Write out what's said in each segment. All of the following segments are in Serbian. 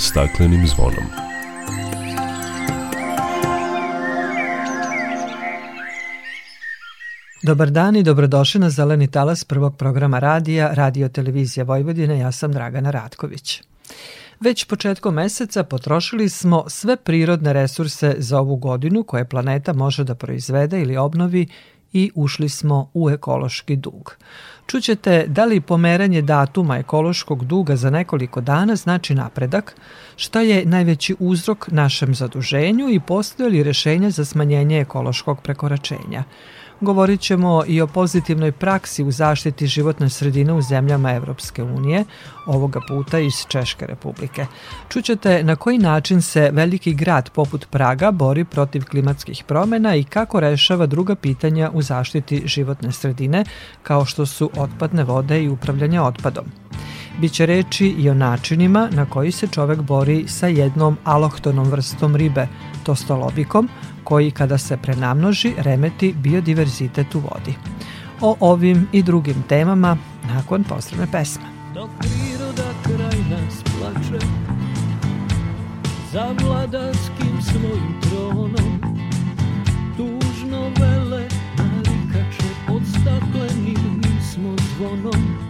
staklenim zvonom. Dobar dan i dobrodošli na Zeleni talas prvog programa radija Radio Televizija Vojvodine. Ja sam Dragana Ratković. Već početkom meseca potrošili smo sve prirodne resurse za ovu godinu koje planeta može da proizvede ili obnovi i ušli smo u ekološki dug. Čućete da li pomeranje datuma ekološkog duga za nekoliko dana znači napredak, šta je najveći uzrok našem zaduženju i postoje li rešenja za smanjenje ekološkog prekoračenja – Govorit ćemo i o pozitivnoj praksi u zaštiti životne sredine u zemljama Evropske unije, ovoga puta iz Češke republike. Čućete na koji način se veliki grad poput Praga bori protiv klimatskih promena i kako rešava druga pitanja u zaštiti životne sredine, kao što su otpadne vode i upravljanje otpadom. Biće reči i o načinima na koji se čovek bori sa jednom alohtonom vrstom ribe, tostolobikom, koji kada se prenamnoži remeti biodiverzitet u vodi. O ovim i drugim temama nakon posredne pesme. Dok priroda kraj nas plače za vladarskim svojim tronom tužno vele narikače pod staklenim smo zvonom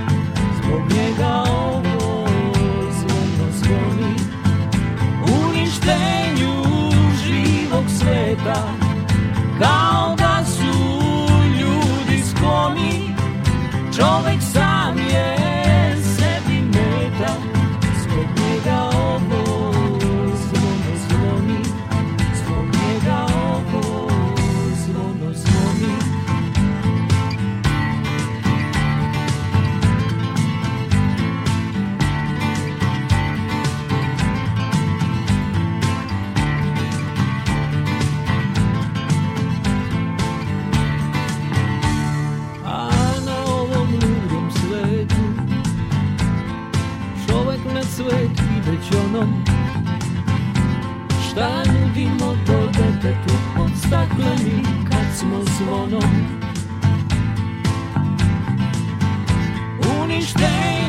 Ovo uništenju živog Kao da su ljudi skloni Čovek sam pod staklenim kad smo zvonom. Uništenju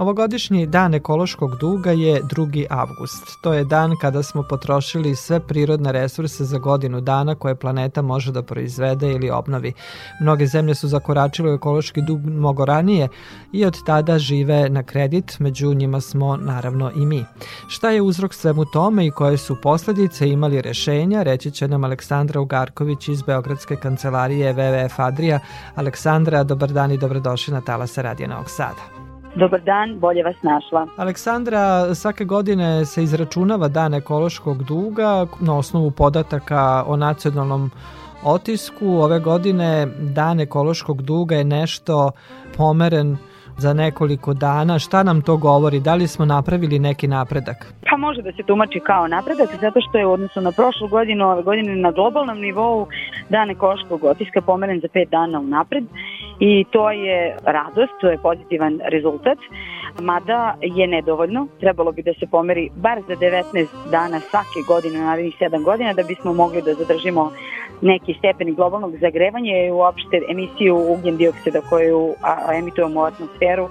Ovogodišnji dan ekološkog duga je 2. avgust. To je dan kada smo potrošili sve prirodne resurse za godinu dana koje planeta može da proizvede ili obnovi. Mnoge zemlje su zakoračile u ekološki dug mnogo ranije i od tada žive na kredit, među njima smo naravno i mi. Šta je uzrok svemu tome i koje su posledice imali rešenja, reći će nam Aleksandra Ugarković iz Beogradske kancelarije WWF Adria. Aleksandra, dobar dan i dobrodošli na Talasa Radija Novog Sada. Dobar dan, bolje vas našla. Aleksandra, svake godine se izračunava dan ekološkog duga na osnovu podataka o nacionalnom otisku. Ove godine dan ekološkog duga je nešto pomeren za nekoliko dana. Šta nam to govori? Da li smo napravili neki napredak? Pa može da se tumači kao napredak, zato što je u odnosu na prošlu godinu, ove godine na globalnom nivou dan ekološkog otiska pomeren za pet dana unapred i to je radost, to je pozitivan rezultat, mada je nedovoljno. Trebalo bi da se pomeri bar za 19 dana svake godine, narednih 7 godina, da bismo mogli da zadržimo neki stepen globalnog zagrevanja i uopšte emisiju ugljen dioksida koju emitujemo u atmosferu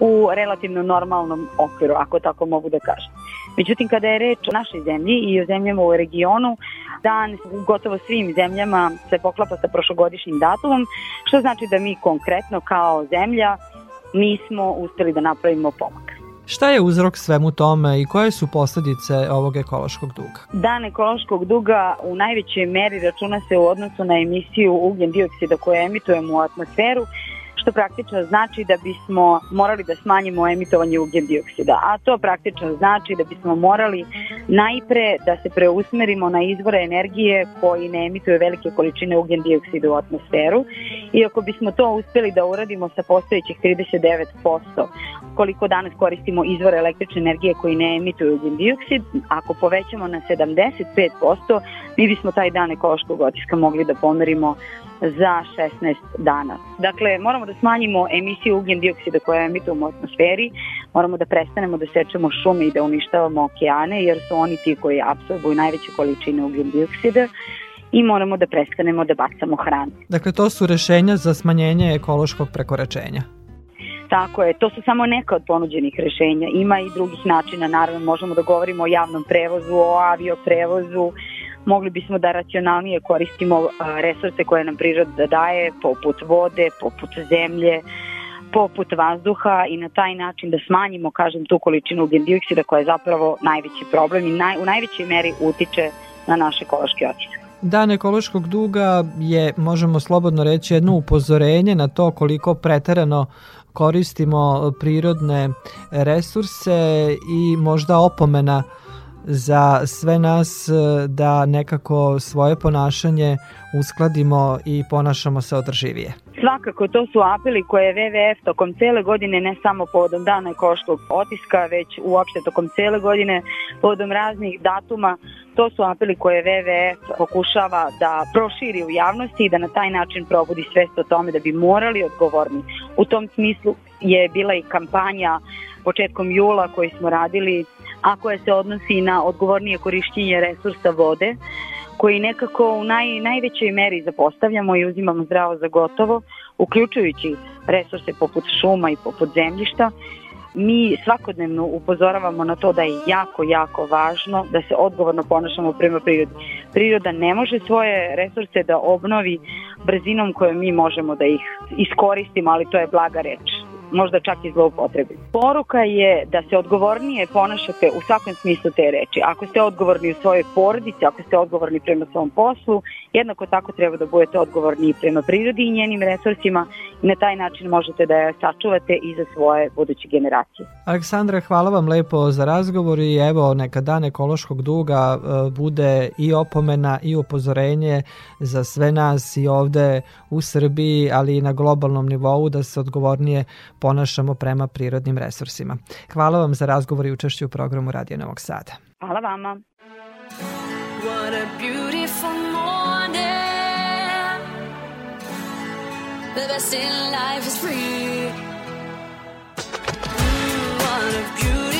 u relativno normalnom okviru, ako tako mogu da kažem. Međutim, kada je reč o našoj zemlji i o zemljama u regionu, dan u gotovo svim zemljama se poklapa sa prošlogodišnjim datumom, što znači da mi konkretno kao zemlja nismo uspeli da napravimo pomak. Šta je uzrok svemu tome i koje su posledice ovog ekološkog duga? Dan ekološkog duga u najvećoj meri računa se u odnosu na emisiju ugljen dioksida koje emitujemo u atmosferu što praktično znači da bismo morali da smanjimo emitovanje ugljen dioksida. A to praktično znači da bismo morali najpre da se preusmerimo na izvore energije koji ne emituju velike količine ugljen dioksida u atmosferu i ako bismo to uspeli da uradimo sa postojećih 39% koliko danas koristimo izvore električne energije koji ne emituju ugljen dioksid, ako povećamo na 75%, mi bismo taj dan ekološkog otiska mogli da pomerimo za 16 dana. Dakle, moramo da smanjimo emisiju ugljen dioksida koja emitujemo u atmosferi, moramo da prestanemo da sečemo šume i da uništavamo okeane, jer su oni ti koji absorbuju najveće količine ugljen dioksida i moramo da prestanemo da bacamo hranu. Dakle, to su rešenja za smanjenje ekološkog prekoračenja. Tako je, to su samo neka od ponuđenih rešenja. Ima i drugih načina, naravno možemo da govorimo o javnom prevozu, o avioprevozu, mogli bismo da racionalnije koristimo resurse koje nam priroda daje, poput vode, poput zemlje, poput vazduha i na taj način da smanjimo, kažem, tu količinu ugljen dioksida koja je zapravo najveći problem i naj, u najvećoj meri utiče na naš ekološki otisak. Dan ekološkog duga je, možemo slobodno reći, jedno upozorenje na to koliko preterano koristimo prirodne resurse i možda opomena za sve nas e, da nekako svoje ponašanje uskladimo i ponašamo se održivije. Svakako, to su apeli koje je WWF tokom cele godine, ne samo povodom dana ekološkog otiska, već uopšte tokom cele godine, povodom raznih datuma, to su apeli koje WWF pokušava da proširi u javnosti i da na taj način probudi svest o tome da bi morali odgovorni. U tom smislu je bila i kampanja početkom jula koji smo radili a koja se odnosi na odgovornije korišćenje resursa vode, koji nekako u naj, najvećoj meri zapostavljamo i uzimamo zdravo za gotovo, uključujući resurse poput šuma i poput zemljišta, mi svakodnevno upozoravamo na to da je jako, jako važno da se odgovorno ponašamo prema prirodi. Priroda ne može svoje resurse da obnovi brzinom kojom mi možemo da ih iskoristimo, ali to je blaga reč možda čak i zloupotrebi. Poruka je da se odgovornije ponašate u svakom smislu te reči. Ako ste odgovorni u svojoj porodici, ako ste odgovorni prema svom poslu, jednako tako treba da budete odgovorni i prema prirodi i njenim resursima na taj način možete da je sačuvate i za svoje buduće generacije. Aleksandra, hvala vam lepo za razgovor i evo neka dan ekološkog duga e, bude i opomena i upozorenje za sve nas i ovde u Srbiji, ali i na globalnom nivou da se odgovornije ponašamo prema prirodnim resursima. Hvala vam za razgovor i učešću u programu Radio Novog Sada. Hvala vama. What a beautiful morning The best in life is free. Mm, What a beautiful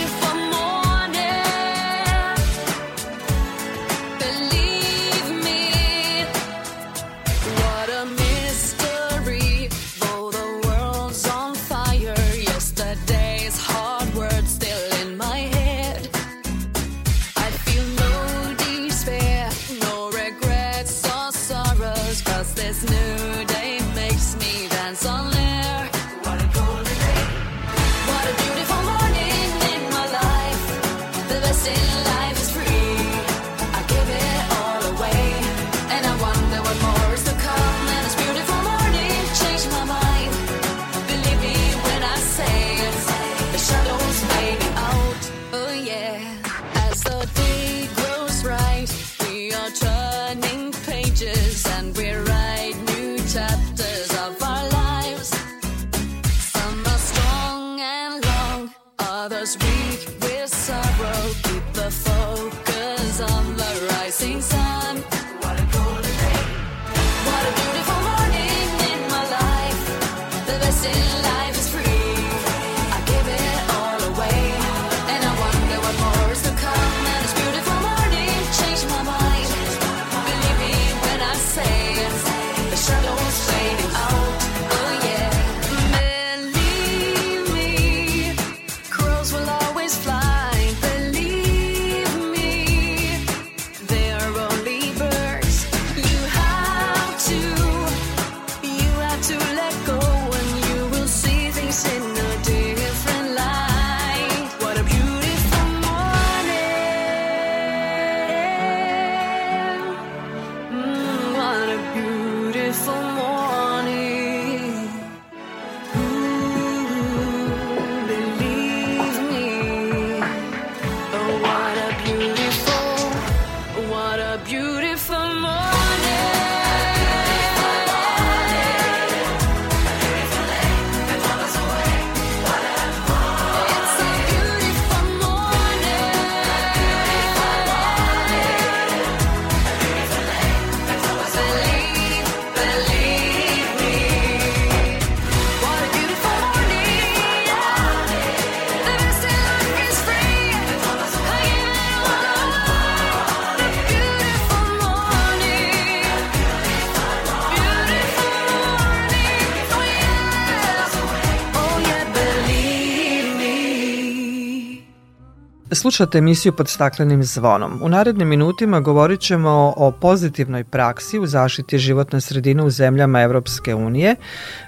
Slušate emisiju pod staklenim zvonom. U narednim minutima govorit ćemo o pozitivnoj praksi u zaštiti životne sredine u zemljama Evropske unije.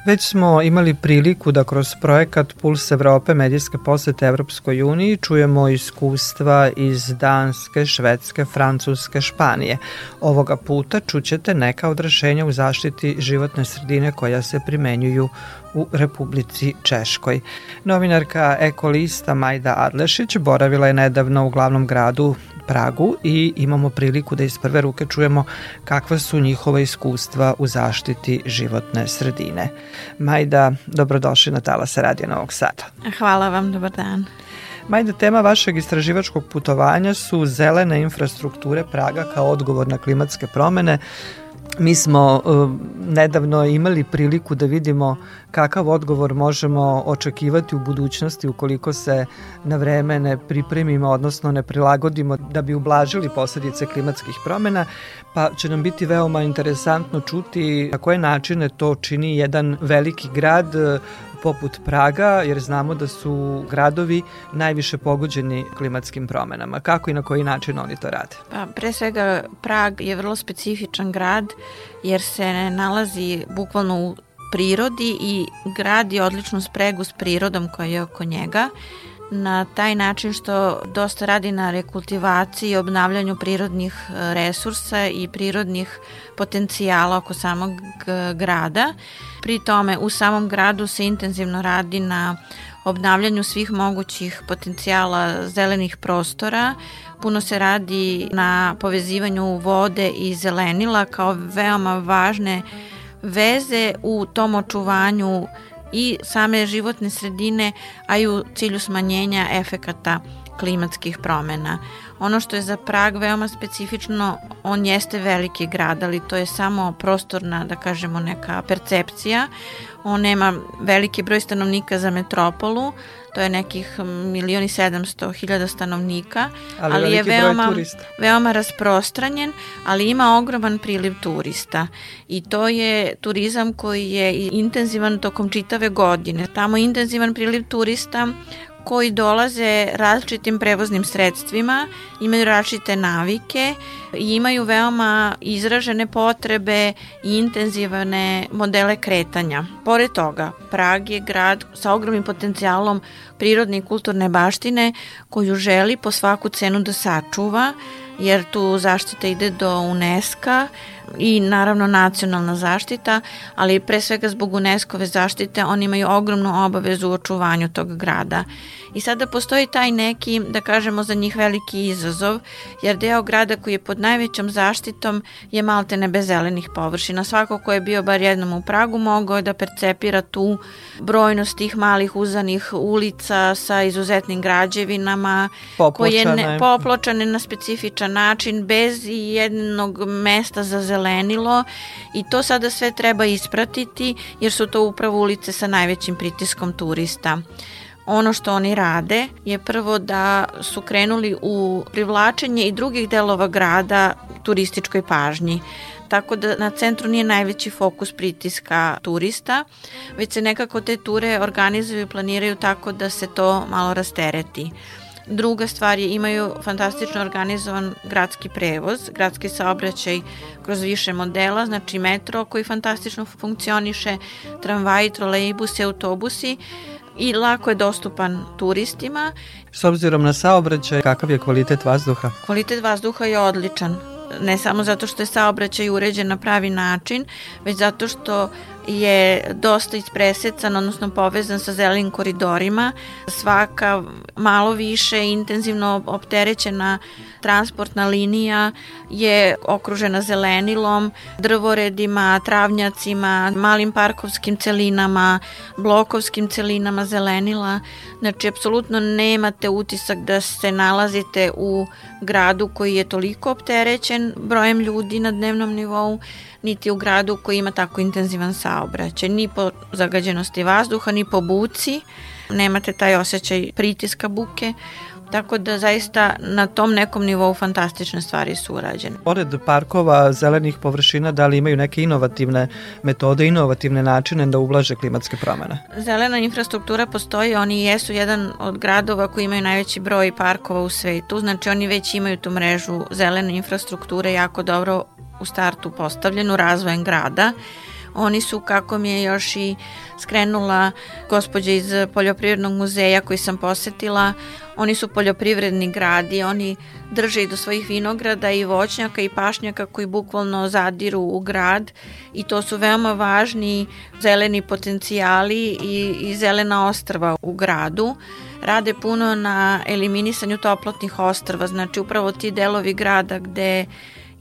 Već smo imali priliku da kroz projekat Puls Evrope medijske posete Evropskoj uniji čujemo iskustva iz Danske, Švedske, Francuske, Španije. Ovoga puta čućete neka od rešenja u zaštiti životne sredine koja se primenjuju u Republici Češkoj. Novinarka ekolista Majda Adlešić boravila je nedavno u glavnom gradu Pragu i imamo priliku da iz prve ruke čujemo kakva su njihova iskustva u zaštiti životne sredine. Majda, dobrodošli na Talasa Radio Novog Sada. Hvala vam, dobar dan. Majda, tema vašeg istraživačkog putovanja su zelene infrastrukture Praga kao odgovor na klimatske promene. Mi smo uh, nedavno imali priliku da vidimo kakav odgovor možemo očekivati u budućnosti ukoliko se na vreme ne pripremimo, odnosno ne prilagodimo da bi ublažili posledice klimatskih promena, pa će nam biti veoma interesantno čuti na koje načine to čini jedan veliki grad poput Praga, jer znamo da su gradovi najviše pogođeni klimatskim promenama. Kako i na koji način oni to rade? Pa, pre svega, Prag je vrlo specifičan grad, jer se nalazi bukvalno u prirodi i gradi odličnu spregu s prirodom koja je oko njega na taj način što dosta radi na rekultivaciji i obnavljanju prirodnih e, resursa i prirodnih potencijala oko samog grada. Pri tome u samom gradu se intenzivno radi na obnavljanju svih mogućih potencijala zelenih prostora. Puno se radi na povezivanju vode i zelenila kao veoma važne veze u tom očuvanju i same životne sredine, a i u cilju smanjenja efekata klimatskih promena. Ono što je za Prag veoma specifično, on jeste veliki grad, ali to je samo prostorna, da kažemo, neka percepcija. On nema veliki broj stanovnika za metropolu, to je nekih milioni sedamsto hiljada stanovnika, ali, ali je veoma, veoma rasprostranjen, ali ima ogroman priliv turista i to je turizam koji je intenzivan tokom čitave godine. Tamo je intenzivan priliv turista koji dolaze različitim prevoznim sredstvima, imaju različite navike i imaju veoma izražene potrebe i intenzivne modele kretanja. Pored toga, Prag je grad sa ogromnim potencijalom prirodne i kulturne baštine koju želi po svaku cenu da sačuva, jer tu zaštita ide do UNESCO i naravno nacionalna zaštita, ali pre svega zbog UNESCO-ve zaštite oni imaju ogromnu obavezu u očuvanju tog grada. I sada postoji taj neki, da kažemo, za njih veliki izazov, jer deo grada koji je pod najvećom zaštitom je malte bez zelenih površina. Svako ko je bio bar jednom u Pragu mogao je da percepira tu brojnost tih malih uzanih ulica sa izuzetnim građevinama, popločane. koje ne, popločane na specifičan način, bez jednog mesta za zelenilo i to sada sve treba ispratiti jer su to upravo ulice sa najvećim pritiskom turista. Ono što oni rade je prvo da su krenuli u privlačenje i drugih delova grada turističkoj pažnji tako da na centru nije najveći fokus pritiska turista, već se nekako te ture organizuju i planiraju tako da se to malo rastereti. Druga stvar je imaju fantastično organizovan gradski prevoz, gradski saobraćaj kroz više modela, znači metro koji fantastično funkcioniše, tramvaji, trolejbusi, autobusi i lako je dostupan turistima. S obzirom na saobraćaj, kakav je kvalitet vazduha? Kvalitet vazduha je odličan ne samo zato što je saobraćaj uređen na pravi način, već zato što je dosta ispresecan, odnosno povezan sa zelenim koridorima. Svaka malo više intenzivno opterećena transportna linija je okružena zelenilom, drvoredima, travnjacima, malim parkovskim celinama, blokovskim celinama zelenila. Znači, apsolutno nemate utisak da se nalazite u gradu koji je toliko opterećen brojem ljudi na dnevnom nivou, niti u gradu koji ima tako intenzivan saobraćaj, ni po zagađenosti vazduha, ni po buci, nemate taj osjećaj pritiska buke, Tako da zaista na tom nekom nivou fantastične stvari su urađene. Pored parkova, zelenih površina, da li imaju neke inovativne metode, inovativne načine da ublaže klimatske promene? Zelena infrastruktura postoji, oni jesu jedan od gradova koji imaju najveći broj parkova u svetu, znači oni već imaju tu mrežu zelene infrastrukture jako dobro u startu postavljenu razvojem grada. Oni su, kako mi je još i skrenula gospođa iz Poljoprivrednog muzeja koji sam posetila, oni su poljoprivredni gradi, oni drže i do svojih vinograda i voćnjaka i pašnjaka koji bukvalno zadiru u grad i to su veoma važni zeleni potencijali i, i zelena ostrva u gradu. Rade puno na eliminisanju toplotnih ostrva, znači upravo ti delovi grada gde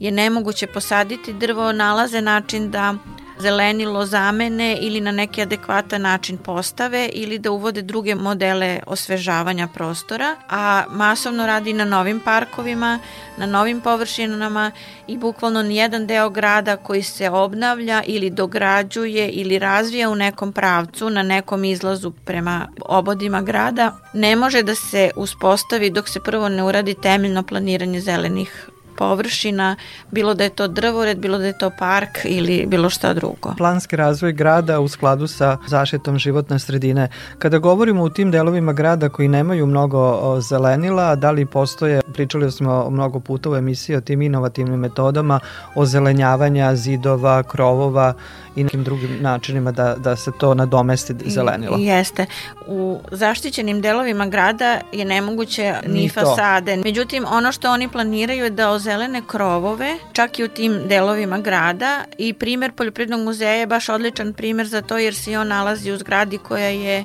je nemoguće posaditi drvo, nalaze način da zelenilo zamene ili na neki adekvatan način postave ili da uvode druge modele osvežavanja prostora, a masovno radi na novim parkovima, na novim površinama i bukvalno nijedan deo grada koji se obnavlja ili dograđuje ili razvija u nekom pravcu, na nekom izlazu prema obodima grada, ne može da se uspostavi dok se prvo ne uradi temeljno planiranje zelenih površina, bilo da je to drvored, bilo da je to park ili bilo šta drugo. Planski razvoj grada u skladu sa zaštitom životne sredine. Kada govorimo u tim delovima grada koji nemaju mnogo zelenila, da li postoje, pričali smo mnogo puta u emisiji o tim inovativnim metodama ozelenjavanja zidova, krovova i nekim drugim načinima da, da se to nadomesti zelenilo. Jeste. U zaštićenim delovima grada je nemoguće ni, ni fasade. Međutim, ono što oni planiraju je da ozelene krovove, čak i u tim delovima grada i primer Poljoprivrednog muzeja je baš odličan primer za to jer se on nalazi u zgradi koja je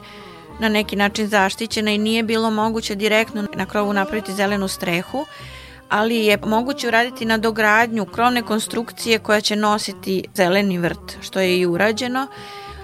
na neki način zaštićena i nije bilo moguće direktno na krovu napraviti zelenu strehu ali je moguće uraditi na dogradnju krovne konstrukcije koja će nositi zeleni vrt, što je i urađeno.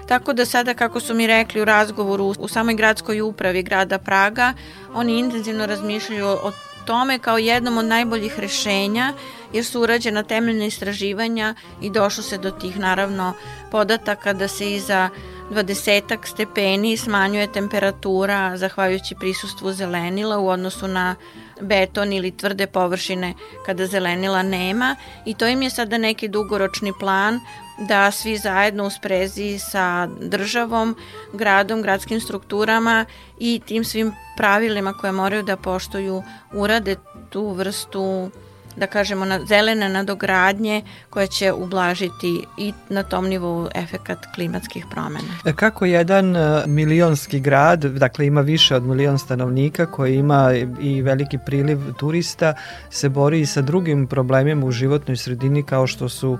Tako da sada, kako su mi rekli u razgovoru u samoj gradskoj upravi grada Praga, oni intenzivno razmišljaju o tome kao jednom od najboljih rešenja jer su urađena temeljna istraživanja i došlo se do tih naravno podataka da se iza 20 stepeni smanjuje temperatura zahvaljujući prisustvu zelenila u odnosu na beton ili tvrde površine kada zelenila nema i to im je sada neki dugoročni plan da svi zajedno u sprezi sa državom, gradom, gradskim strukturama i tim svim pravilima koje moraju da poštuju urade tu vrstu da kažemo, na zelene nadogradnje koje će ublažiti i na tom nivou efekat klimatskih promena. E, kako jedan e, milionski grad, dakle ima više od milion stanovnika koji ima i veliki priliv turista, se bori sa drugim problemima u životnoj sredini kao što su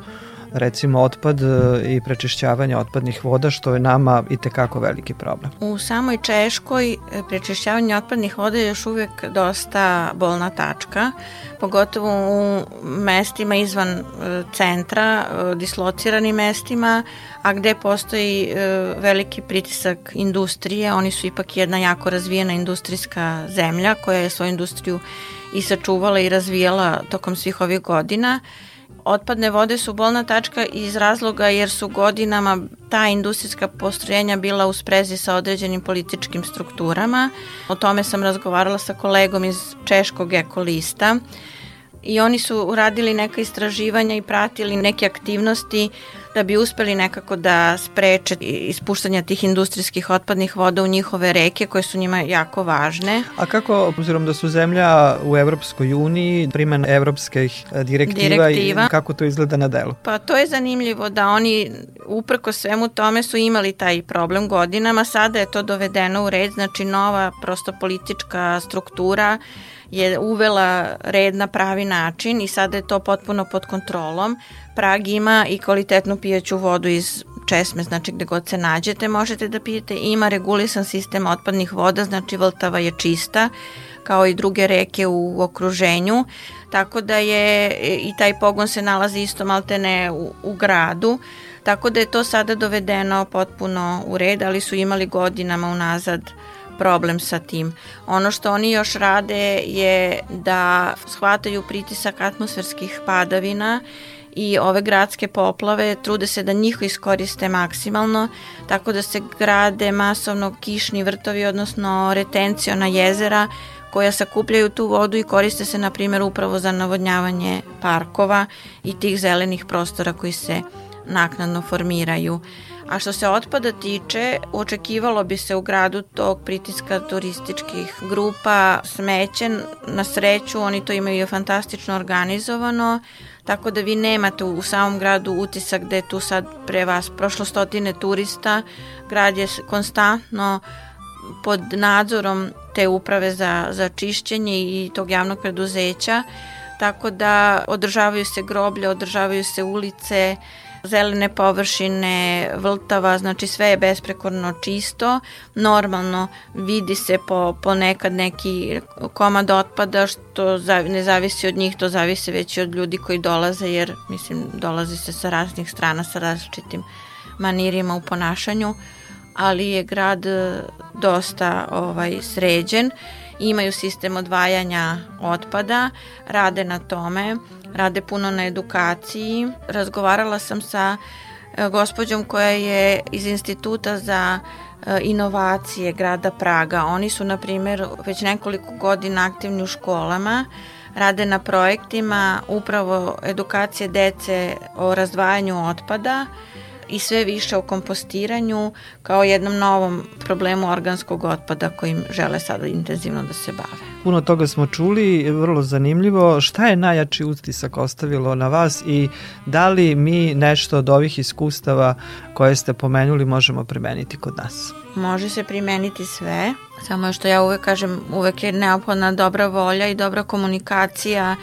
recimo otpad e, i prečišćavanje otpadnih voda što je nama i tekako veliki problem. U samoj Češkoj e, prečišćavanje otpadnih voda je još uvek dosta bolna tačka, pogotovo u mestima izvan e, centra, dislociranim mestima, a gde postoji veliki pritisak industrije, oni su ipak jedna jako razvijena industrijska zemlja koja je svoju industriju i sačuvala i razvijala tokom svih ovih godina Otpadne vode su bolna tačka iz razloga jer su godinama ta industrijska postrojenja bila u sprezi sa određenim političkim strukturama. O tome sam razgovarala sa kolegom iz Češkog ekolista i oni su uradili neka istraživanja i pratili neke aktivnosti da bi uspeli nekako da spreče ispuštanje tih industrijskih otpadnih voda u njihove reke koje su njima jako važne. A kako, obzirom da su zemlja u Evropskoj uniji, primen evropskih direktiva, direktiva. i kako to izgleda na delu? Pa to je zanimljivo da oni uprko svemu tome su imali taj problem godinama, sada je to dovedeno u red, znači nova prosto politička struktura je uvela red na pravi način i sada je to potpuno pod kontrolom. Prag ima i kvalitetnu pijaću vodu iz česme, znači gde god se nađete možete da pijete. Ima regulisan sistem otpadnih voda, znači Vltava je čista, kao i druge reke u okruženju, tako da je i taj pogon se nalazi isto maltene u, u gradu, tako da je to sada dovedeno potpuno u red, ali su imali godinama unazad problem sa tim. Ono što oni još rade je da shvataju pritisak atmosferskih padavina i ove gradske poplave trude se da njih iskoriste maksimalno, tako da se grade masovno kišni vrtovi, odnosno retenciona jezera koja sakupljaju tu vodu i koriste se, na primjer, upravo za navodnjavanje parkova i tih zelenih prostora koji se naknadno formiraju. A što se otpada tiče, očekivalo bi se u gradu tog pritiska turističkih grupa smeće. Na sreću oni to imaju fantastično organizovano, tako da vi nemate u samom gradu utisak da je tu sad pre vas prošlo stotine turista. Grad je konstantno pod nadzorom te uprave za, za čišćenje i tog javnog preduzeća, tako da održavaju se groblje, održavaju se ulice, zelene površine, vrtava, znači sve je besprekorno čisto. Normalno vidi se po, ponekad neki komad otpada što ne zavisi od njih, to zavisi već i od ljudi koji dolaze jer mislim dolazi se sa raznih strana sa različitim manirima u ponašanju ali je grad e, dosta ovaj sređen imaju sistem odvajanja otpada, rade na tome, rade puno na edukaciji. Razgovarala sam sa e, gospođom koja je iz Instituta za e, inovacije grada Praga. Oni su, na primjer, već nekoliko godina aktivni u školama, rade na projektima upravo edukacije dece o razdvajanju otpada, i sve više o kompostiranju kao jednom novom problemu organskog otpada kojim žele sada intenzivno da se bave. Puno toga smo čuli, vrlo zanimljivo. Šta je najjači utisak ostavilo na vas i da li mi nešto od ovih iskustava koje ste pomenuli možemo primeniti kod nas? Može se primeniti sve, samo što ja uvek kažem, uvek je neophodna dobra volja i dobra komunikacija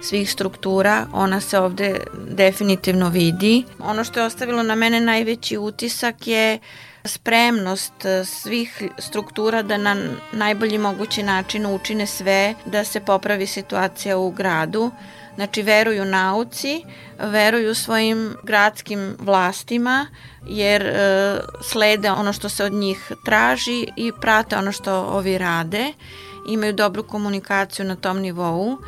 svih struktura, ona se ovde definitivno vidi. Ono što je ostavilo na mene najveći utisak je spremnost svih struktura da na najbolji mogući način učine sve da se popravi situacija u gradu. Znači, veruju nauci, veruju svojim gradskim vlastima, jer e, slede ono što se od njih traži i prate ono što ovi rade. Imaju dobru komunikaciju na tom nivou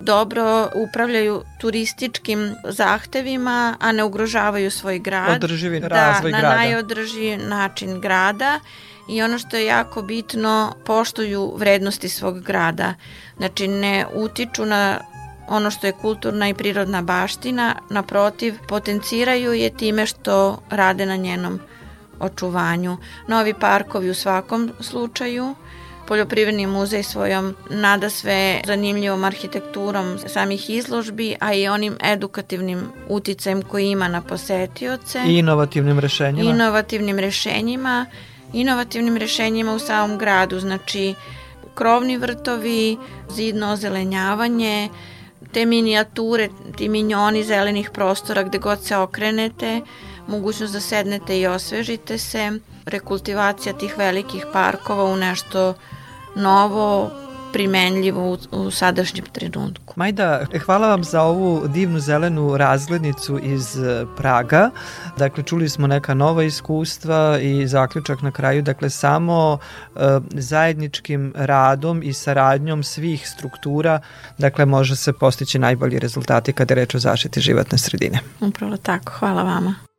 dobro upravljaju turističkim zahtevima, a ne ugrožavaju svoj grad. Održivi da, razvoj na grada. Na najodrživi način grada i ono što je jako bitno, poštuju vrednosti svog grada. Znači ne utiču na ono što je kulturna i prirodna baština, naprotiv, potenciraju je time što rade na njenom očuvanju. Novi parkovi u svakom slučaju, poljoprivredni muzej svojom nada sve zanimljivom arhitekturom samih izložbi, a i onim edukativnim uticajem koji ima na posetioce. I inovativnim rešenjima. Inovativnim rešenjima, inovativnim rešenjima u samom gradu, znači krovni vrtovi, zidno ozelenjavanje, te minijature, ti minjoni zelenih prostora gde god se okrenete, mogućnost da sednete i osvežite se, rekultivacija tih velikih parkova u nešto novo, primenljivo u, u sadašnjem trenutku. Majda, hvala vam za ovu divnu zelenu razglednicu iz e, Praga. Dakle, čuli smo neka nova iskustva i zaključak na kraju. Dakle, samo e, zajedničkim radom i saradnjom svih struktura, dakle, može se postići najbolji rezultati kada je reč o zaštiti životne sredine. Upravo tako. Hvala vama.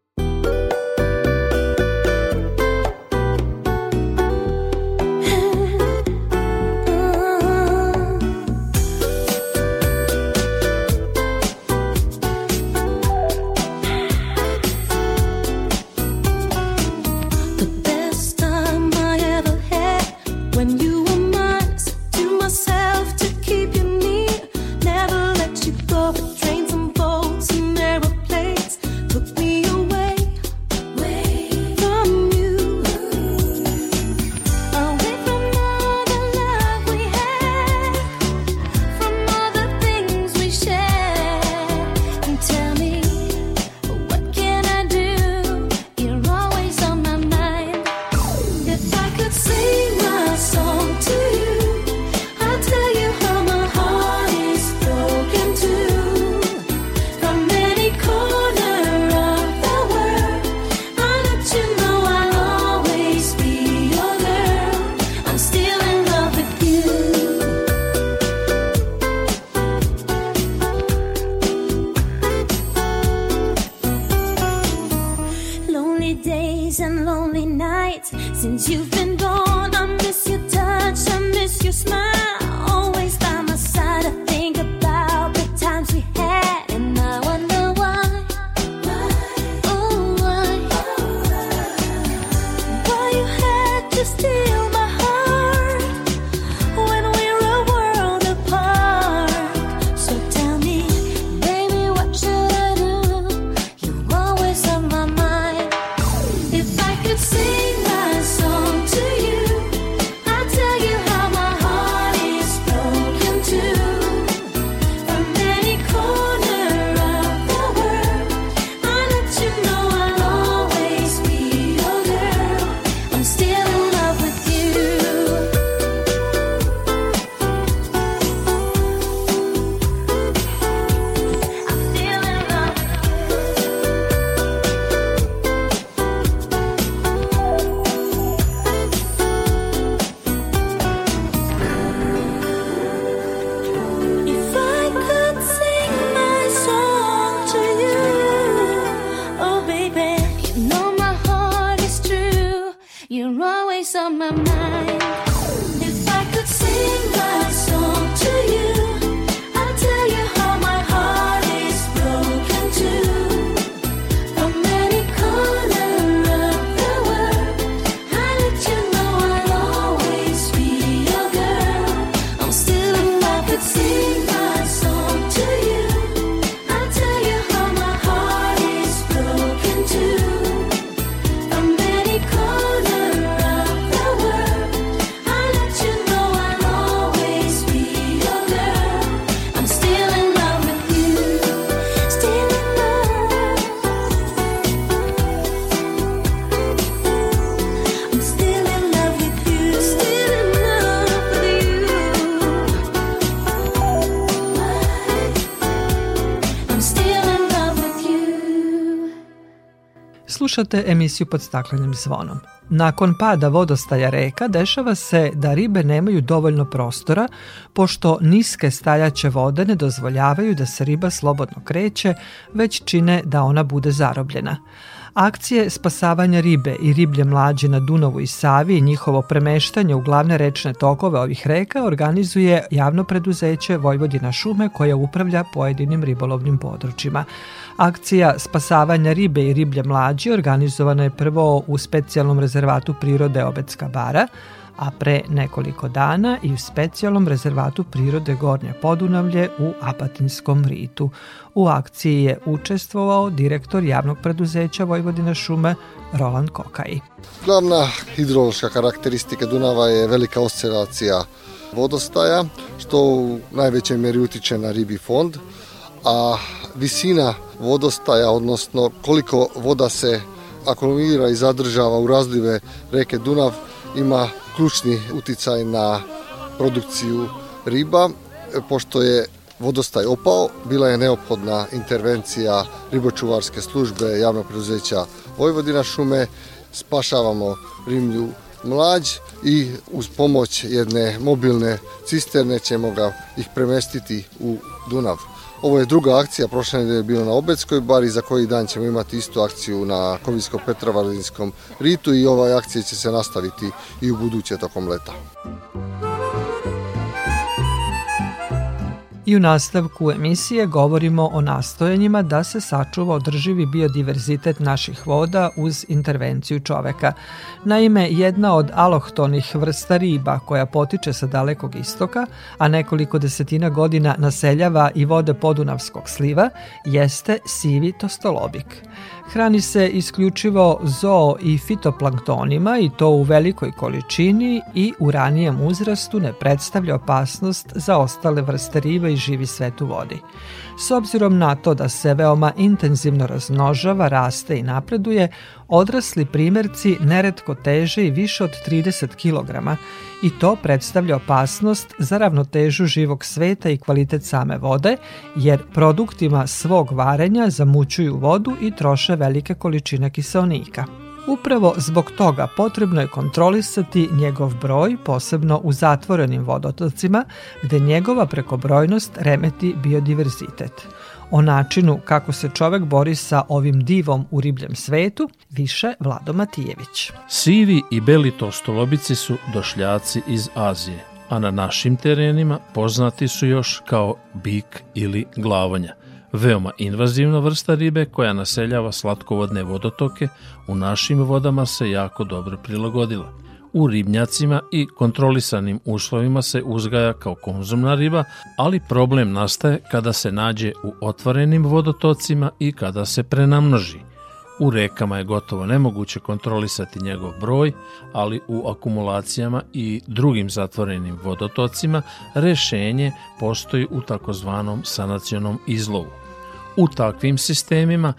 Slušate emisiju pod staklenim zvonom. Nakon pada vodostaja reka dešava se da ribe nemaju dovoljno prostora, pošto niske stajaće vode ne dozvoljavaju da se riba slobodno kreće, već čine da ona bude zarobljena. Akcije spasavanja ribe i riblje mlađe na Dunavu i Savi i njihovo premeštanje u glavne rečne tokove ovih reka organizuje javno preduzeće Vojvodina šume koja upravlja pojedinim ribolovnim područjima. Akcija spasavanja ribe i riblje mlađe organizovana je prvo u specijalnom rezervatu prirode Obetska bara, a pre nekoliko dana i u specijalnom rezervatu prirode Gornje Podunavlje u Apatinskom ritu. U akciji je učestvovao direktor javnog preduzeća Vojvodina šume Roland Kokaj. Glavna hidrološka karakteristika Dunava je velika oscilacija vodostaja, što u najvećoj meri utiče na ribi fond, a visina vodostaja, odnosno koliko voda se akumulira i zadržava u razlive reke Dunav, ima ključni uticaj na produkciju riba, pošto je vodostaj opao, bila je neophodna intervencija ribočuvarske službe javnog preduzeća Vojvodina šume, spašavamo rimlju mlađ i uz pomoć jedne mobilne cisterne ćemo ga ih premestiti u Dunav. Ovo je druga akcija, prošle nedelje je bilo na Obetskoj bari, za koji dan ćemo imati istu akciju na Kovinsko-Petrovalinskom ritu i ova akcija će se nastaviti i u buduće tokom leta. I u nastavku emisije govorimo o nastojanjima da se sačuva održivi biodiverzitet naših voda uz intervenciju čoveka. Naime, jedna od alohtonih vrsta riba koja potiče sa dalekog istoka, a nekoliko desetina godina naseljava i vode Podunavskog sliva, jeste sivi tostolobik. Hrani se isključivo zoo i fitoplanktonima i to u velikoj količini i u ranijem uzrastu ne predstavlja opasnost za ostale vrste riba i živi svet u vodi. S obzirom na to da se veoma intenzivno razmnožava, raste i napreduje, odrasli primerci neretko teže i više od 30 kg i to predstavlja opasnost za ravnotežu živog sveta i kvalitet same vode, jer produktima svog varenja zamućuju vodu i troše velike količine kiselnika. Upravo zbog toga potrebno je kontrolisati njegov broj, posebno u zatvorenim vodotocima, gde njegova prekobrojnost remeti biodiverzitet. O načinu kako se čovek bori sa ovim divom u ribljem svetu, više Vlado Matijević. Sivi i beli tostolobici su došljaci iz Azije, a na našim terenima poznati su još kao bik ili glavonja. Veoma invazivna vrsta ribe koja naseljava slatkovodne vodotoke u našim vodama se jako dobro prilagodila. U ribnjacima i kontrolisanim uslovima se uzgaja kao konzumna riba, ali problem nastaje kada se nađe u otvorenim vodotocima i kada se prenamnoži. U rekama je gotovo nemoguće kontrolisati njegov broj, ali u akumulacijama i drugim zatvorenim vodotocima rešenje postoji u takozvanom sanacionom izlovu. U takvim sistemima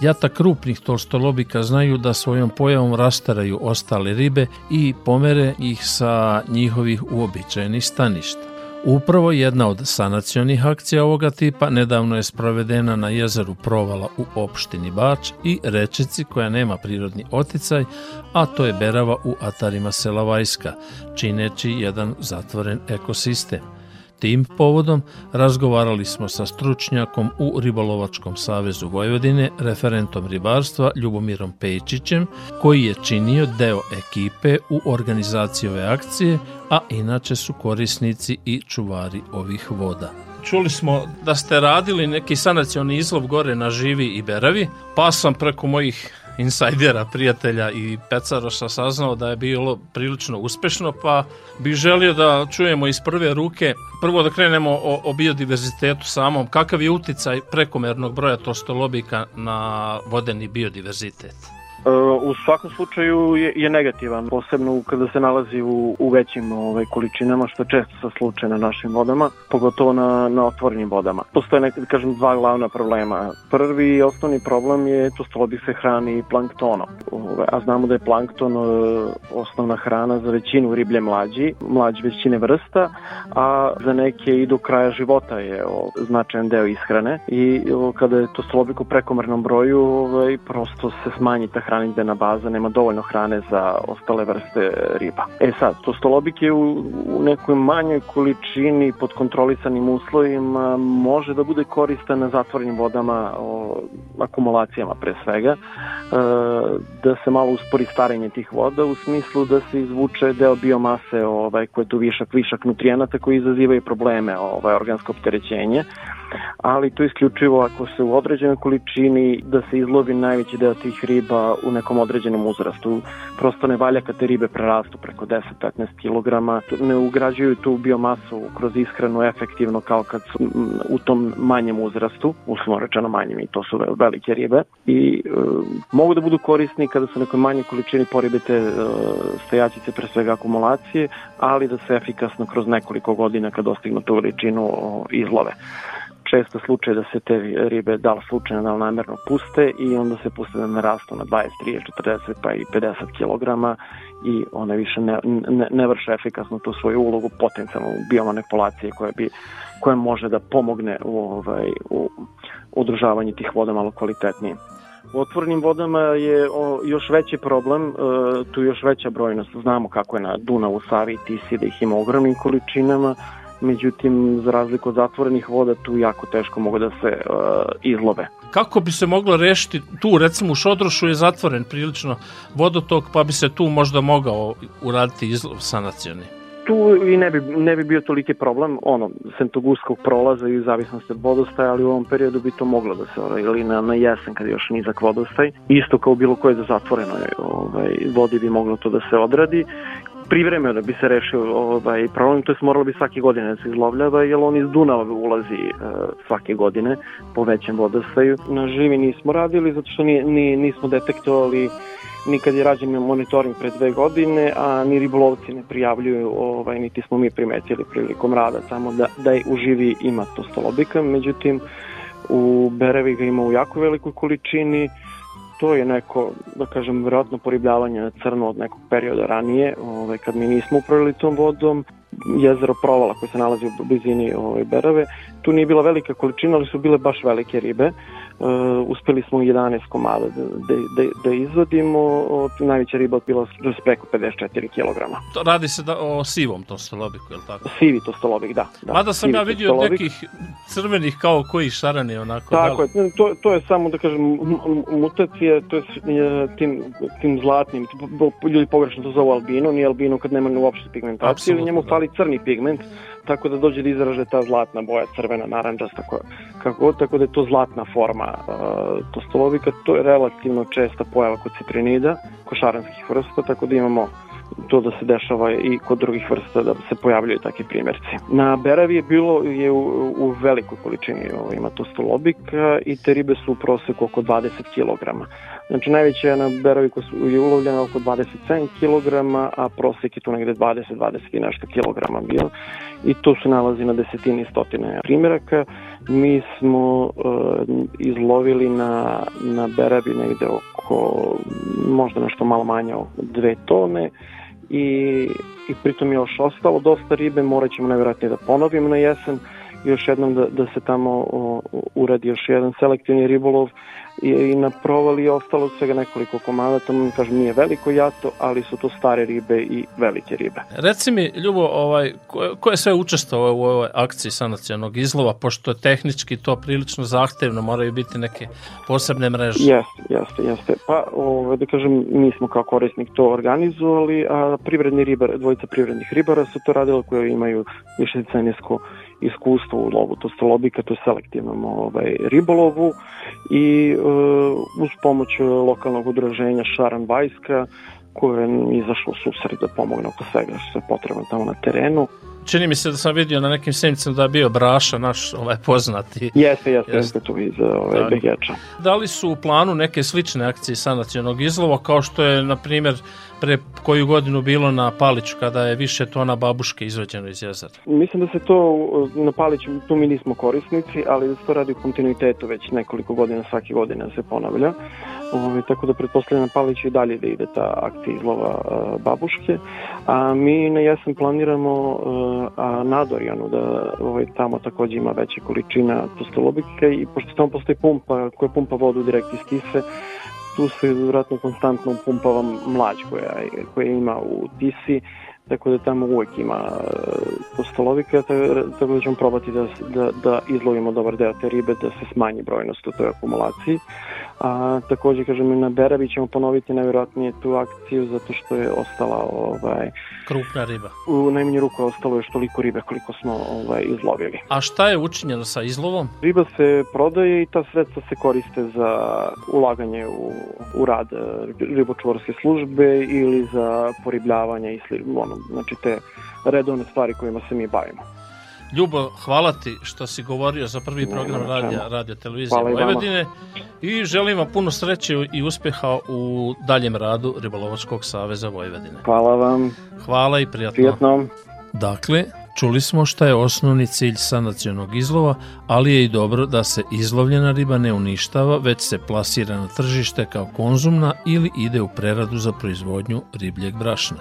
jata krupnih tolstolobika znaju da svojom pojavom rastaraju ostale ribe i pomere ih sa njihovih uobičajenih staništa. Upravo jedna od sanacionih akcija ovoga tipa nedavno je sprovedena na jezeru Provala u opštini Bač i rečici koja nema prirodni oticaj, a to je Berava u atarima sela Vajska, čineći jedan zatvoren ekosistem. Tim povodom razgovarali smo sa stručnjakom u Ribolovačkom savezu Vojvodine, referentom ribarstva Ljubomirom Pejčićem, koji je činio deo ekipe u organizaciji ove akcije, a inače su korisnici i čuvari ovih voda. Čuli smo da ste radili neki sanacioni izlov gore na Živi i Beravi, pa sam preko mojih insajdera, prijatelja i pecaroša saznao da je bilo prilično uspešno, pa bih želio da čujemo iz prve ruke, prvo da krenemo o, o biodiverzitetu samom, kakav je uticaj prekomernog broja tostolobika na vodeni biodiverzitet? U svakom slučaju je, je negativan, posebno kada se nalazi u, u većim ovaj, količinama, što je često sa slučaj na našim vodama, pogotovo na, na otvorenim vodama. Postoje nekad, da kažem, dva glavna problema. Prvi i osnovni problem je to stolobih se hrani planktonom, ovaj, a znamo da je plankton e, osnovna hrana za većinu riblje mlađi, mlađi većine vrsta, a za neke i do kraja života je o, značajan deo ishrane i kada je to stolobik u prekomernom broju, ovaj, prosto se smanji ta hranidbena baza, nema dovoljno hrane za ostale vrste riba. E sad, tostolobik je u, u nekoj manjoj količini pod kontrolisanim uslovima može da bude koristan na zatvorenim vodama, o, akumulacijama pre svega, e, da se malo uspori starenje tih voda u smislu da se izvuče deo biomase ovaj, koje je tu višak, višak nutrijenata koji izazivaju probleme, ovaj, organsko opterećenje ali to isključivo ako se u određenoj količini da se izlovi najveći deo tih riba u nekom određenom uzrastu. Prosto ne valja kad te ribe prerastu preko 10-15 kg, ne ugrađuju tu biomasu kroz ishranu efektivno kao kad su u tom manjem uzrastu, uslovno rečeno manjem i to su velike ribe. I e, mogu da budu korisni kada su nekoj manje količini poribete e, stajačice pre svega akumulacije, ali da se efikasno kroz nekoliko godina kad dostignu tu veličinu izlove često slučaj da se te ribe da li slučajno, da li namerno puste i onda se puste da narastu na 20, 30, 40 pa i 50 kg i one više ne, ne, ne vrše efikasno tu svoju ulogu potencijalnu biomanipulacije koja bi koja može da pomogne u, ovaj, u održavanju tih voda malo kvalitetnije. U otvorenim vodama je o, još veći problem, e, tu još veća brojnost. Znamo kako je na Dunavu, Savi i Tisi da ih ima ogromnim količinama, međutim za razliku od zatvorenih voda tu jako teško mogu da se uh, izlove. Kako bi se moglo rešiti tu recimo u Šodrošu je zatvoren prilično vodotok pa bi se tu možda mogao uraditi izlov sanacioni? tu i ne bi, ne bi bio toliki problem, ono, Sentoguskog prolaza i zavisnosti od vodostaja, ali u ovom periodu bi to moglo da se, ili na, na jesen kad je još nizak vodostaj, isto kao bilo koje da zatvoreno ovaj, vodi bi moglo to da se odradi privremeno da bi se rešio ovaj problem, to je moralo bi svake godine da se izlovljava, jer on iz Dunava ulazi uh, svake godine po većem vodostaju. Na živi nismo radili, zato što ni, ni, nismo detektovali nikad je rađen monitoring pre dve godine, a ni ribolovci ne prijavljuju, ovaj, niti smo mi primetili prilikom rada samo da, da je živi ima to stolobika, međutim u Berevi ga ima u jako velikoj količini, to je neko, da kažem, vjerojatno poribljavanje na crno od nekog perioda ranije, ovaj, kad mi nismo upravili tom vodom, jezero Provala koje se nalazi u blizini ovaj, Berave, tu nije bila velika količina, ali su bile baš velike ribe, uspeli smo 11 komada da, da, da, da izvodimo, od, najveća riba bila preko 54 kg. To radi se da, o sivom tostolobiku, je li tako? Sivi tostolobik, da. da. Mada sam Sivi ja vidio tostolobik. nekih crvenih kao koji šarani onako. Tako da je, to, to je samo da kažem mutacija, to je tim, tim zlatnim, ljudi pogrešno to zovu albino, nije albino kad nema uopšte pigmentaciju, njemu da. fali crni pigment, tako da dođe da izraže ta zlatna boja, crvena, naranđasta, kako god, tako da je to zlatna forma uh, tostolovika. To je relativno česta pojava kod citrinida, košaranskih vrsta, tako da imamo to da se dešava i kod drugih vrsta da se pojavljaju takvi primjerci. Na beravi je bilo je u, u velikoj količini ima to stolobika i te ribe su u proseku oko 20 kg. Znači najveća je na beravi koja je ulovljena oko 27 kg, a prosek je tu negde 20-20 i nešto kilograma bio. I to se nalazi na desetini stotine primjeraka. Mi smo uh, izlovili na, na beravi negde oko možda nešto malo manje dve tone. I, i pritom je još ostalo dosta ribe, morat ćemo najvjerojatnije da ponovimo na jesen. Još jednom da, da se tamo o, uradi još jedan selektivni ribolov i, i na provali je ostalo svega nekoliko komada, tamo kažem nije veliko jato, ali su to stare ribe i velike ribe. Reci mi, Ljubo, ovaj, ko, ko je sve učestvovao u ovoj akciji sanacijanog izlova, pošto je tehnički to prilično zahtevno, moraju biti neke posebne mreže. Jeste, jeste, jeste. Pa, ovaj, da kažem, mi smo kao korisnik to organizovali, a privredni ribar, dvojica privrednih ribara su to radila koje imaju više decenijsko iskustvo u lovu to je selektivnom ovaj, ribolovu i uh, uz pomoć lokalnog udruženja Šaran Bajska koje je izašlo u susret da pomogne oko svega što je potrebno tamo na terenu. Čini mi se da sam vidio na nekim sjednicama da je bio Braša, naš ovaj poznati. Jeste, jeste, jeste tu iz ovaj, Da. Begeča. Da li su u planu neke slične akcije sanacionog izlova, kao što je, na primjer, pre koju godinu bilo na Paliću, kada je više tona babuške izvađeno iz jezera? Mislim da se to na Paliću, tu mi nismo korisnici, ali da se to radi u kontinuitetu već nekoliko godina, svake godine se ponavlja. Ove, tako da pretpostavljam na Paliću i dalje da ide ta akcija izlova uh, babuške. A mi na jesen planiramo uh, a, na Dorjanu da ovaj, tamo takođe ima veća količina postolobike i pošto tamo postoji pumpa koja pumpa vodu direkt iz Tise, tu se vjerojatno konstantno upumpava mlađ koja, koja ima u Tisi, tako da tamo uvek ima e, postolovika, ta- tako da ćemo probati da, da, da izlovimo dobar deo te ribe, da se smanji brojnost u toj akumulaciji. A, takođe, kažem, i na Beravi ćemo ponoviti najvjerojatnije tu akciju zato što je ostala ovaj, Krupna riba. u najmanju ruku je ostalo još toliko ribe koliko smo ovaj, izlovili. A šta je učinjeno sa izlovom? Riba se prodaje i ta sredstva se koriste za ulaganje u, u rad e, ribočuvarske službe ili za poribljavanje i sli, ono, znači te redovne stvari kojima se mi bavimo. Ljubo, hvala ti što si govorio za prvi program radija, radio televizije Hvala i vama. Vojvodine i želim vam puno sreće i uspeha u daljem radu Ribolovačkog saveza Vojvodine. Hvala vam, Hvala i prijatno. prijetno. Dakle, čuli smo šta je osnovni cilj sanacionog izlova, ali je i dobro da se izlovljena riba ne uništava, već se plasira na tržište kao konzumna ili ide u preradu za proizvodnju ribljeg brašna.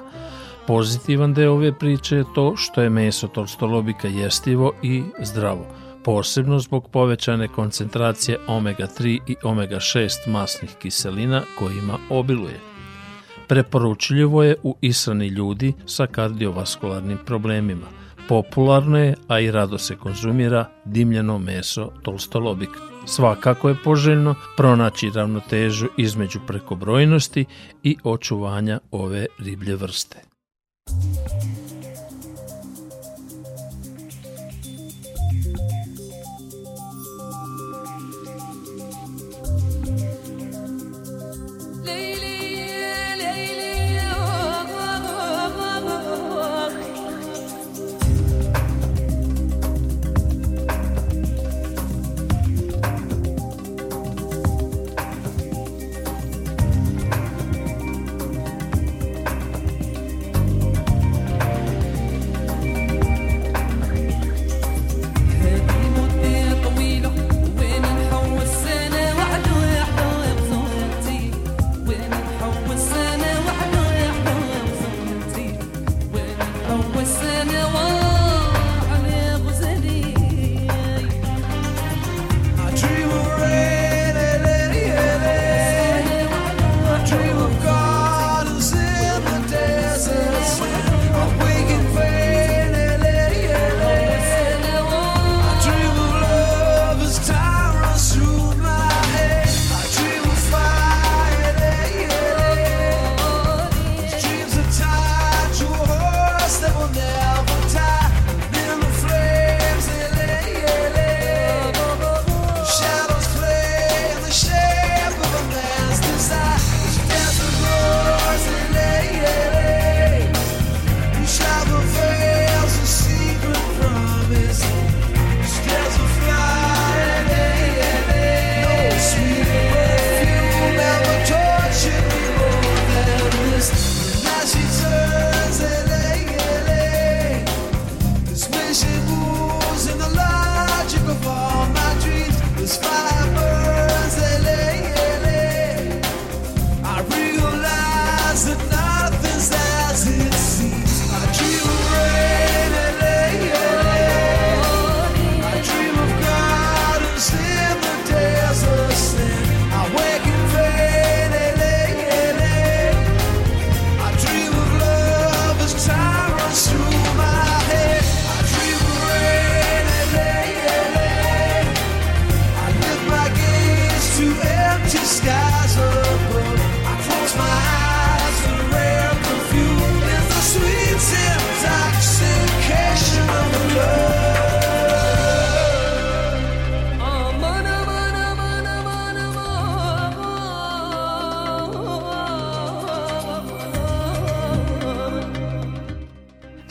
Pozitivan deo ove priče je to što je meso tolstolobika jestivo i zdravo, posebno zbog povećane koncentracije omega-3 i omega-6 masnih kiselina kojima obiluje. Preporučljivo je u ishrani ljudi sa kardiovaskularnim problemima. Popularno je, a i rado se konzumira, dimljeno meso tolstolobik. Svakako je poželjno pronaći ravnotežu između prekobrojnosti i očuvanja ove riblje vrste. Thank you.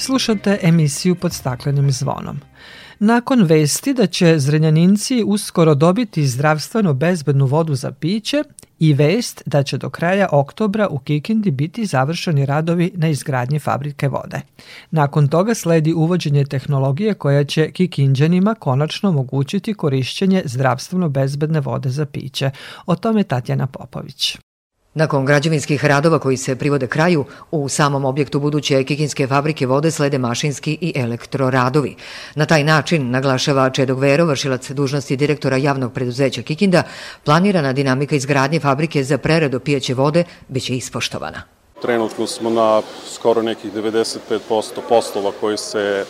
Slušate emisiju pod staklenim zvonom. Nakon vesti da će Zrenjaninci uskoro dobiti zdravstveno bezbednu vodu za piće i vest da će do kraja oktobra u Kikindi biti završeni radovi na izgradnji fabrike vode. Nakon toga sledi uvođenje tehnologije koja će Kikinđanima konačno omogućiti korišćenje zdravstveno bezbedne vode za piće. O tome Tatjana Popović. Nakon građevinskih radova koji se privode kraju, u samom objektu buduće Kikinske fabrike vode slede mašinski i elektroradovi. Na taj način, naglašava Čedog Vero, vršilac dužnosti direktora javnog preduzeća Kikinda, planirana dinamika izgradnje fabrike za preradu pijeće vode biće ispoštovana. Trenutno smo na skoro nekih 95% poslova koji se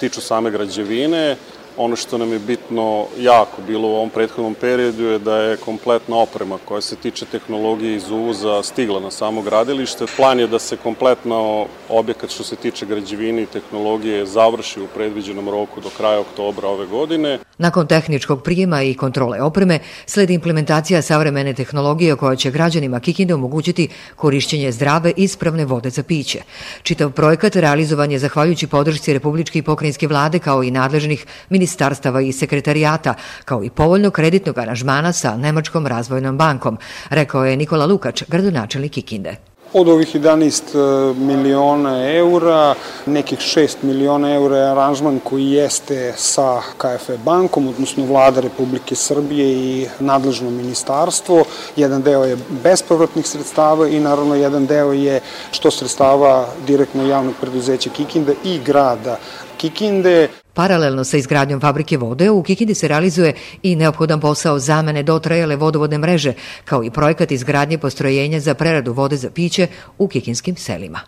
tiču same građevine. Ono što nam je bitno jako bilo u ovom prethodnom periodu je da je kompletna oprema koja se tiče tehnologije iz uvoza stigla na samo gradilište. Plan je da se kompletno objekat što se tiče građevine i tehnologije završi u predviđenom roku do kraja oktobra ove godine. Nakon tehničkog prijema i kontrole opreme, sledi implementacija savremene tehnologije koja će građanima Kikinde omogućiti korišćenje zdrave i ispravne vode za piće. Čitav projekat realizovan je zahvaljujući podršci Republičke i pokrajinske vlade kao i nadležnih ministarstava i sekretarijata, kao i povoljnog kreditnog aranžmana sa Nemačkom razvojnom bankom, rekao je Nikola Lukač, gradonačelnik Kikinde. Od ovih 11 miliona eura, nekih 6 miliona eura je aranžman koji jeste sa KFE bankom, odnosno vlada Republike Srbije i nadležno ministarstvo. Jedan deo je bespovratnih sredstava i naravno jedan deo je što sredstava direktno javnog preduzeća Kikinde i grada Kikinde. Paralelno sa izgradnjom fabrike vode, u Kikindi se realizuje i neophodan posao zamene dotrajale vodovodne mreže, kao i projekat izgradnje postrojenja za preradu vode za piće u kikinskim selima.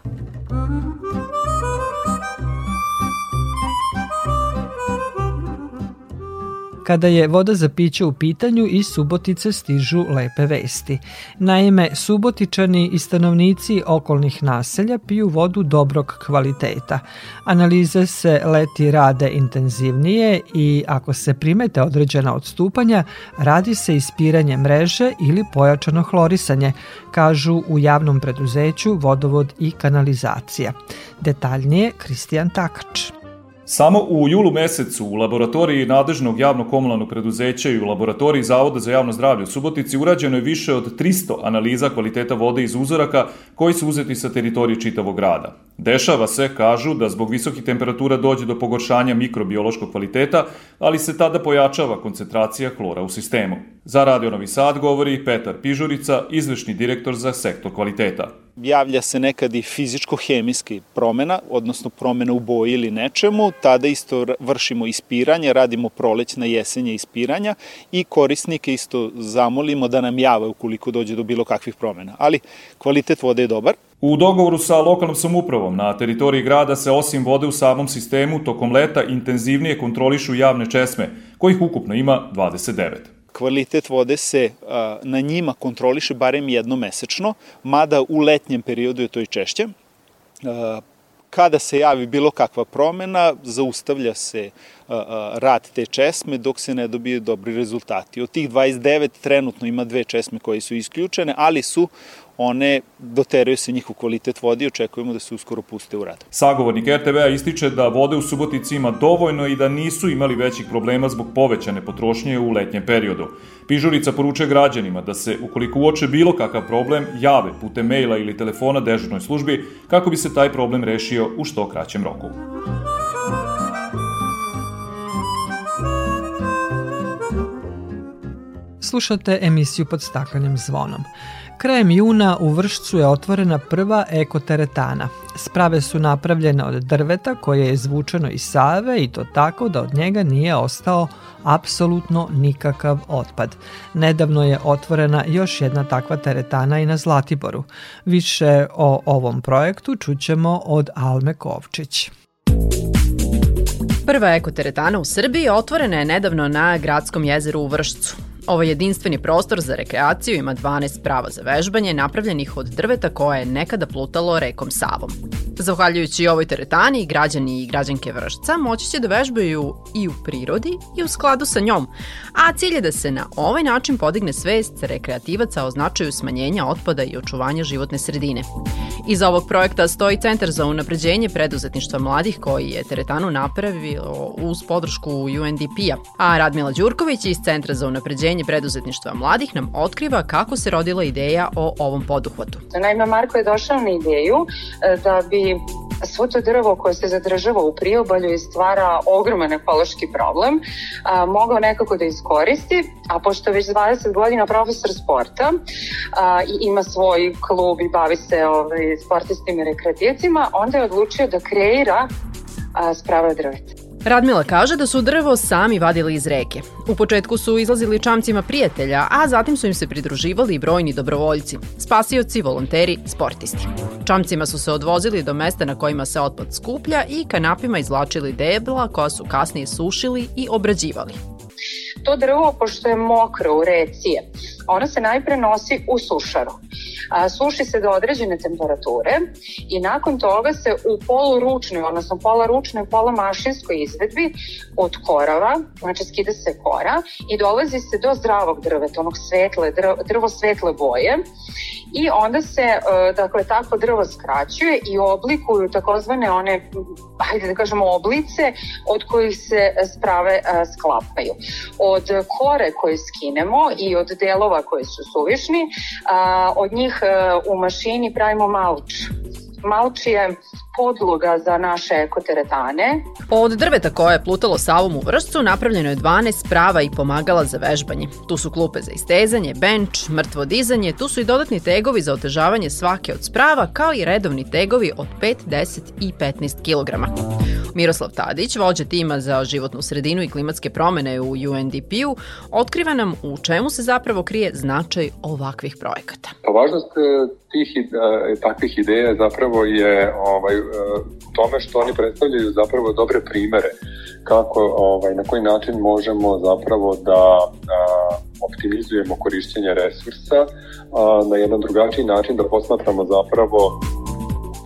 Kada je voda za piće u pitanju iz Subotice stižu lepe vesti. Naime, Subotičani i stanovnici okolnih naselja piju vodu dobrog kvaliteta. Analize se leti rade intenzivnije i ako se primete određena odstupanja, radi se ispiranje mreže ili pojačano hlorisanje, kažu u javnom preduzeću Vodovod i kanalizacija. Detaljnije Kristijan Takač. Samo u julu mesecu u laboratoriji nadležnog javnog komunalnog preduzeća i u laboratoriji Zavoda za javno zdravlje u Subotici urađeno je više od 300 analiza kvaliteta vode iz uzoraka koji su uzeti sa teritorije čitavog grada. Dešava se, kažu, da zbog visokih temperatura dođe do pogoršanja mikrobiološkog kvaliteta, ali se tada pojačava koncentracija klora u sistemu. Za Radio Novi Sad govori Petar Pižurica, izvršni direktor za sektor kvaliteta. Javlja se nekad i fizičko-hemijski promena, odnosno promena u boji ili nečemu, tada isto vršimo ispiranje, radimo prolećna jesenja ispiranja i korisnike isto zamolimo da nam jave ukoliko dođe do bilo kakvih promena. Ali kvalitet vode je dobar, U dogovoru sa lokalnom samupravom na teritoriji grada se osim vode u samom sistemu tokom leta intenzivnije kontrolišu javne česme, kojih ukupno ima 29 kvalitet vode se a, na njima kontroliše barem jednomesečno, mada u letnjem periodu je to i češće. A, kada se javi bilo kakva promena, zaustavlja se rad te česme dok se ne dobije dobri rezultati. Od tih 29 trenutno ima dve česme koje su isključene, ali su one doteraju se njihov kvalitet vode i očekujemo da se uskoro puste u rad. Sagovornik RTV-a ističe da vode u Subotici ima dovoljno i da nisu imali većih problema zbog povećane potrošnje u letnjem periodu. Pižurica poručuje građanima da se, ukoliko uoče bilo kakav problem, jave putem maila ili telefona dežurnoj službi kako bi se taj problem rešio u što kraćem roku. Slušate emisiju pod staklenim zvonom. Krajem juna u Vršcu je otvorena prva ekoteretana. Sprave su napravljene od drveta koje je izvučeno iz Save i to tako da od njega nije ostao apsolutno nikakav otpad. Nedavno je otvorena još jedna takva teretana i na Zlatiboru. Više o ovom projektu čućemo od Alme Kovčić. Prva ekoteretana u Srbiji otvorena je nedavno na Gradskom jezeru u Vršcu. Ovo jedinstveni prostor za rekreaciju ima 12 prava za vežbanje napravljenih od drveta koje je nekada plutalo rekom Savom. Zahvaljujući ovoj teretani, građani i građanke Vršca moći će da vežbaju i u prirodi i u skladu sa njom, a cilj je da se na ovaj način podigne svest rekreativaca o značaju smanjenja otpada i očuvanja životne sredine. Iza ovog projekta stoji Centar za unapređenje preduzetništva mladih koji je teretanu napravio uz podršku UNDP-a, a Radmila Đurković iz Centra za unapređenje preduzetništva mladih nam otkriva kako se rodila ideja o ovom poduhvatu. Naime, Marko je došao na ideju e, da bi svo to drvo koje se zadržava u priobalju i stvara ogroman ekološki problem, a, mogao nekako da iskoristi, a pošto već 20 godina profesor sporta a, i ima svoj klub i bavi se ovaj, sportistima i rekreativcima, onda je odlučio da kreira a, sprava drveta. Radmila kaže da su drvo sami vadili iz reke. U početku su izlazili čamcima prijatelja, a zatim su im se pridruživali i brojni dobrovoljci, spasioci, volonteri, sportisti. Čamcima su se odvozili do mesta na kojima se otpad skuplja i kanapima izvlačili debla koja su kasnije sušili i obrađivali. To drvo, pošto je mokro u reci, ono se najpre nosi u sušaru. A, suši se do određene temperature i nakon toga se u poluručnoj, odnosno pola ručnoj, pola mašinskoj izvedbi od korava, znači skida se kora i dolazi se do zdravog drveta, onog svetle, drvo, drvo svetle boje i onda se, e, dakle, takvo drvo skraćuje i oblikuju takozvane one, hajde da kažemo, oblice od kojih se sprave e, sklapaju. Od kore koje skinemo i od delova koji su suvišni, od njih e, u mašini pravimo malč. Malč je podloga za naše ekoteretane. Od drveta koje je plutalo Savom u vršcu napravljeno je 12 sprava i pomagala za vežbanje. Tu su klupe za istezanje, benč, mrtvo dizanje, tu su i dodatni tegovi za otežavanje svake od sprava, kao i redovni tegovi od 5, 10 i 15 kg. Miroslav Tadić, vođa tima za životnu sredinu i klimatske promene u UNDP-u, otkriva nam u čemu se zapravo krije značaj ovakvih projekata. Pa važnost e, tih e, takvih ideja zapravo je ovaj, u tome što oni predstavljaju zapravo dobre primere kako, ovaj, na koji način možemo zapravo da a, optimizujemo korišćenje resursa a, na jedan drugačiji način da posmatramo zapravo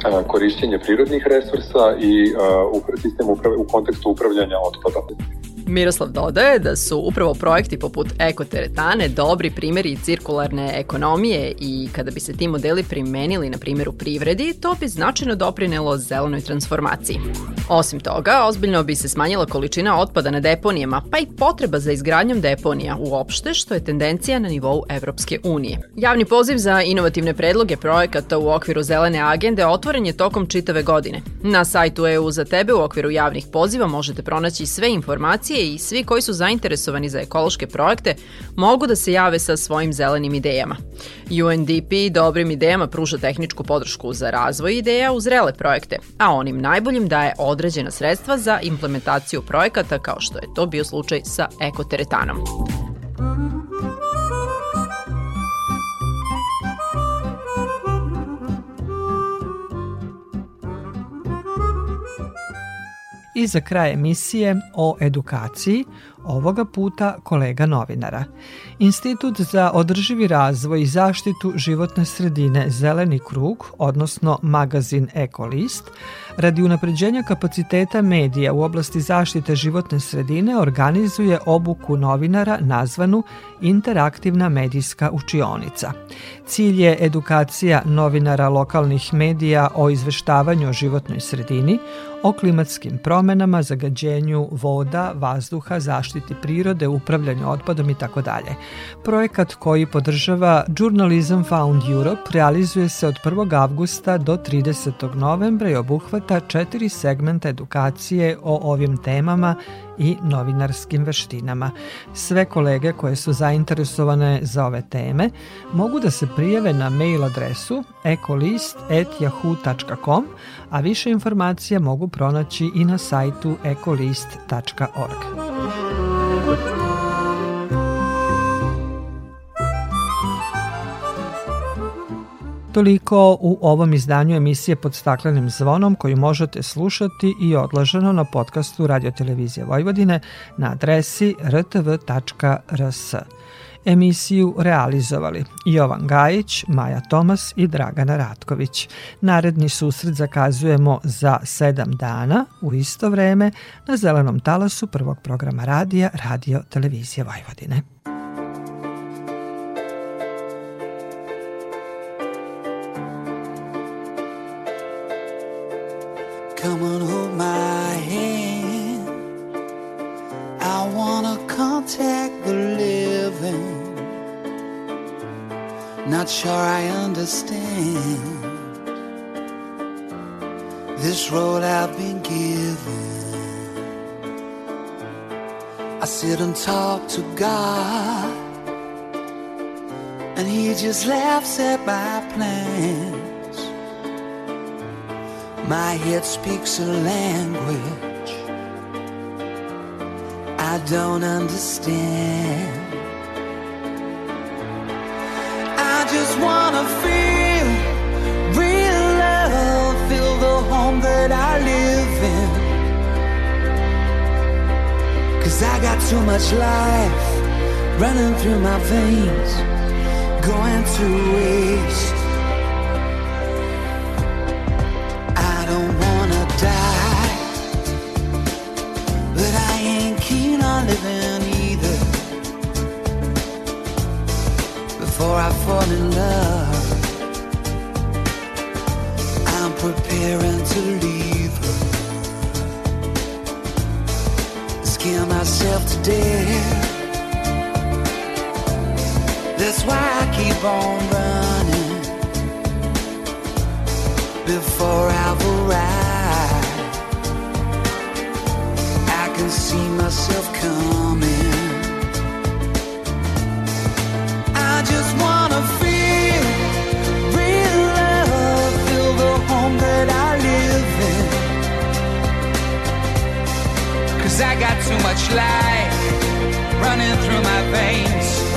a, korišćenje prirodnih resursa i a, sistem uprave, u kontekstu upravljanja otpadom. Miroslav dodaje da su upravo projekti poput ekoteretane dobri primjeri cirkularne ekonomije i kada bi se ti modeli primenili na primjer u privredi, to bi značajno doprinelo zelenoj transformaciji. Osim toga, ozbiljno bi se smanjila količina otpada na deponijama, pa i potreba za izgradnjom deponija uopšte, što je tendencija na nivou Evropske unije. Javni poziv za inovativne predloge projekata u okviru zelene agende otvoren je tokom čitave godine. Na sajtu EU za tebe u okviru javnih poziva možete pronaći sve informacije i svi koji su zainteresovani za ekološke projekte mogu da se jave sa svojim zelenim idejama. UNDP dobrim idejama pruža tehničku podršku za razvoj ideja u zrele projekte, a onim najboljim daje određena sredstva za implementaciju projekata kao što je to bio slučaj sa ekoteretanom. I za kraj emisije o edukaciji, ovoga puta kolega novinara. Institut za održivi razvoj i zaštitu životne sredine Zeleni krug, odnosno magazin Ekolist, radi unapređenja kapaciteta medija u oblasti zaštite životne sredine organizuje obuku novinara nazvanu Interaktivna medijska učionica. Cilj je edukacija novinara lokalnih medija o izveštavanju o životnoj sredini, o klimatskim promenama, zagađenju voda, vazduha, zaštiti prirode, upravljanju otpadom i tako dalje. Projekat koji podržava Journalism Found Europe realizuje se od 1. avgusta do 30. novembra i obuhvata četiri segmenta edukacije o ovim temama i novinarskim veštinama. Sve kolege koje su zainteresovane za ove teme mogu da se prijave na mail adresu ecolist.yahoo.com, a više informacija mogu pronaći i na sajtu ecolist.org. Toliko u ovom izdanju emisije pod staklenim zvonom koju možete slušati i odloženo na podcastu Radio Televizije Vojvodine na adresi rtv.rs. Emisiju realizovali Jovan Gajić, Maja Tomas i Dragana Ratković. Naredni susret zakazujemo za sedam dana u isto vreme na zelenom talasu prvog programa radija Radio Televizije Vojvodine. Contact the living. Not sure I understand this role I've been given. I sit and talk to God, and He just laughs at my plans. My head speaks a language I don't understand. I just wanna feel real love, feel the home that I live in. Cause I got too much life running through my veins, going to waste. I don't fall in love, I'm preparing to leave. Scare myself to death. That's why I keep on running before I've arrived. I can see myself coming. Cause I got too much life running through my veins,